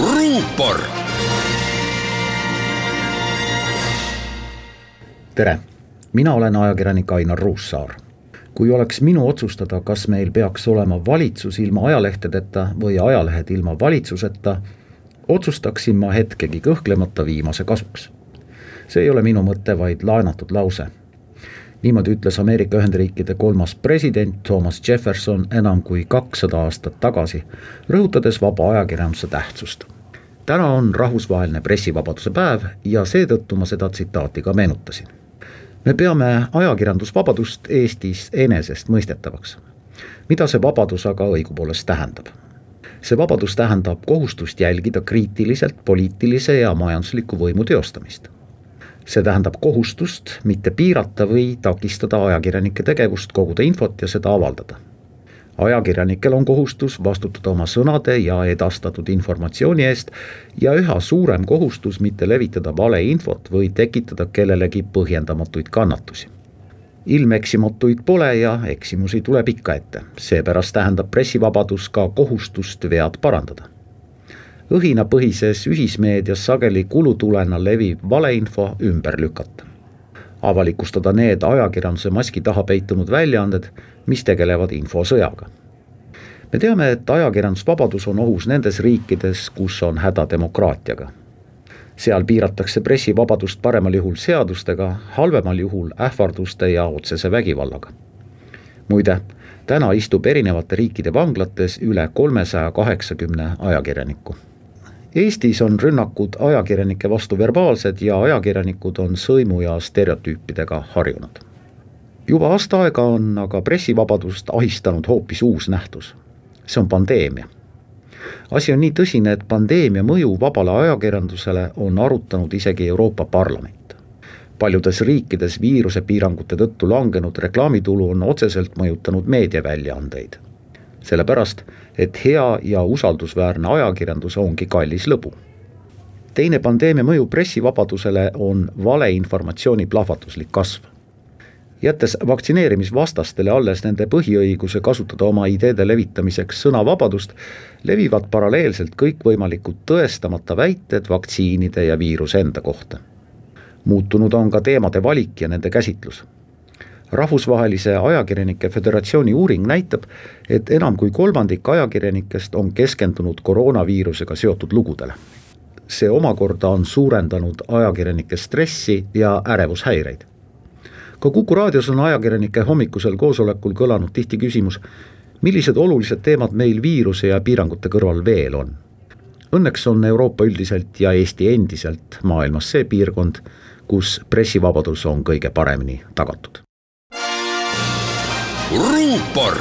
ruupor. tere, mina olen ajakirjanik Ainar Ruussaar. kui oleks minu otsustada, kas meil peaks olema valitsus ilma ajalehtedeta või ajalehed ilma valitsuseta, otsustaksin ma hetkegi kõhklemata viimase kasuks. see ei ole minu mõte, vaid laenatud lause niimoodi ütles Ameerika Ühendriikide kolmas president Thomas Jefferson enam kui kakssada aastat tagasi, rõhutades vaba ajakirjanduse tähtsust. täna on rahvusvaheline pressivabaduse päev ja seetõttu ma seda tsitaati ka meenutasin. me peame ajakirjandusvabadust Eestis enesestmõistetavaks. mida see vabadus aga õigupoolest tähendab? see vabadus tähendab kohustust jälgida kriitiliselt poliitilise ja majandusliku võimu teostamist see tähendab kohustust mitte piirata või takistada ajakirjanike tegevust koguda infot ja seda avaldada. ajakirjanikel on kohustus vastutada oma sõnade ja edastatud informatsiooni eest ja üha suurem kohustus mitte levitada valeinfot või tekitada kellelegi põhjendamatuid kannatusi. Ilmeksimatuid pole ja eksimusi tuleb ikka ette, seepärast tähendab pressivabadus ka kohustust vead parandada õhinapõhises ühismeedias sageli kulutulena leviv valeinfo ümber lükata. avalikustada need ajakirjanduse maski taha peitunud väljaanded, mis tegelevad infosõjaga. me teame, et ajakirjandusvabadus on ohus nendes riikides, kus on häda demokraatiaga. seal piiratakse pressivabadust paremal juhul seadustega, halvemal juhul ähvarduste ja otsese vägivallaga muide, täna istub erinevate riikide vanglates üle kolmesaja kaheksakümne ajakirjaniku Eestis on rünnakud ajakirjanike vastu verbaalsed ja ajakirjanikud on sõimu ja stereotüüpidega harjunud. juba aasta aega on aga pressivabadust ahistanud hoopis uus nähtus. see on pandeemia. asi on nii tõsine, et pandeemia mõju vabale ajakirjandusele on arutanud isegi Euroopa Parlament. paljudes riikides viirusepiirangute tõttu langenud reklaamitulu on otseselt mõjutanud meediaväljaandeid sellepärast et hea ja usaldusväärne ajakirjandus ongi kallis lõbu. teine pandeemia mõju pressivabadusele on valeinformatsiooni plahvatuslik kasv. jättes vaktsineerimisvastastele alles nende põhiõiguse kasutada oma ideede levitamiseks sõnavabadust, levivad paralleelselt kõikvõimalikud tõestamata väited vaktsiinide ja viiruse enda kohta. muutunud on ka teemade valik ja nende käsitlus rahvusvahelise Ajakirjanike Föderatsiooni uuring näitab, et enam kui kolmandik ajakirjanikest on keskendunud koroonaviirusega seotud lugudele. see omakorda on suurendanud ajakirjanike stressi ja ärevushäireid. ka Kuku raadios on ajakirjanike hommikusel koosolekul kõlanud tihti küsimus, millised olulised teemad meil viiruse ja piirangute kõrval veel on. Õnneks on Euroopa üldiselt ja Eesti endiselt maailmas see piirkond, kus pressivabadus on kõige paremini tagatud ruupor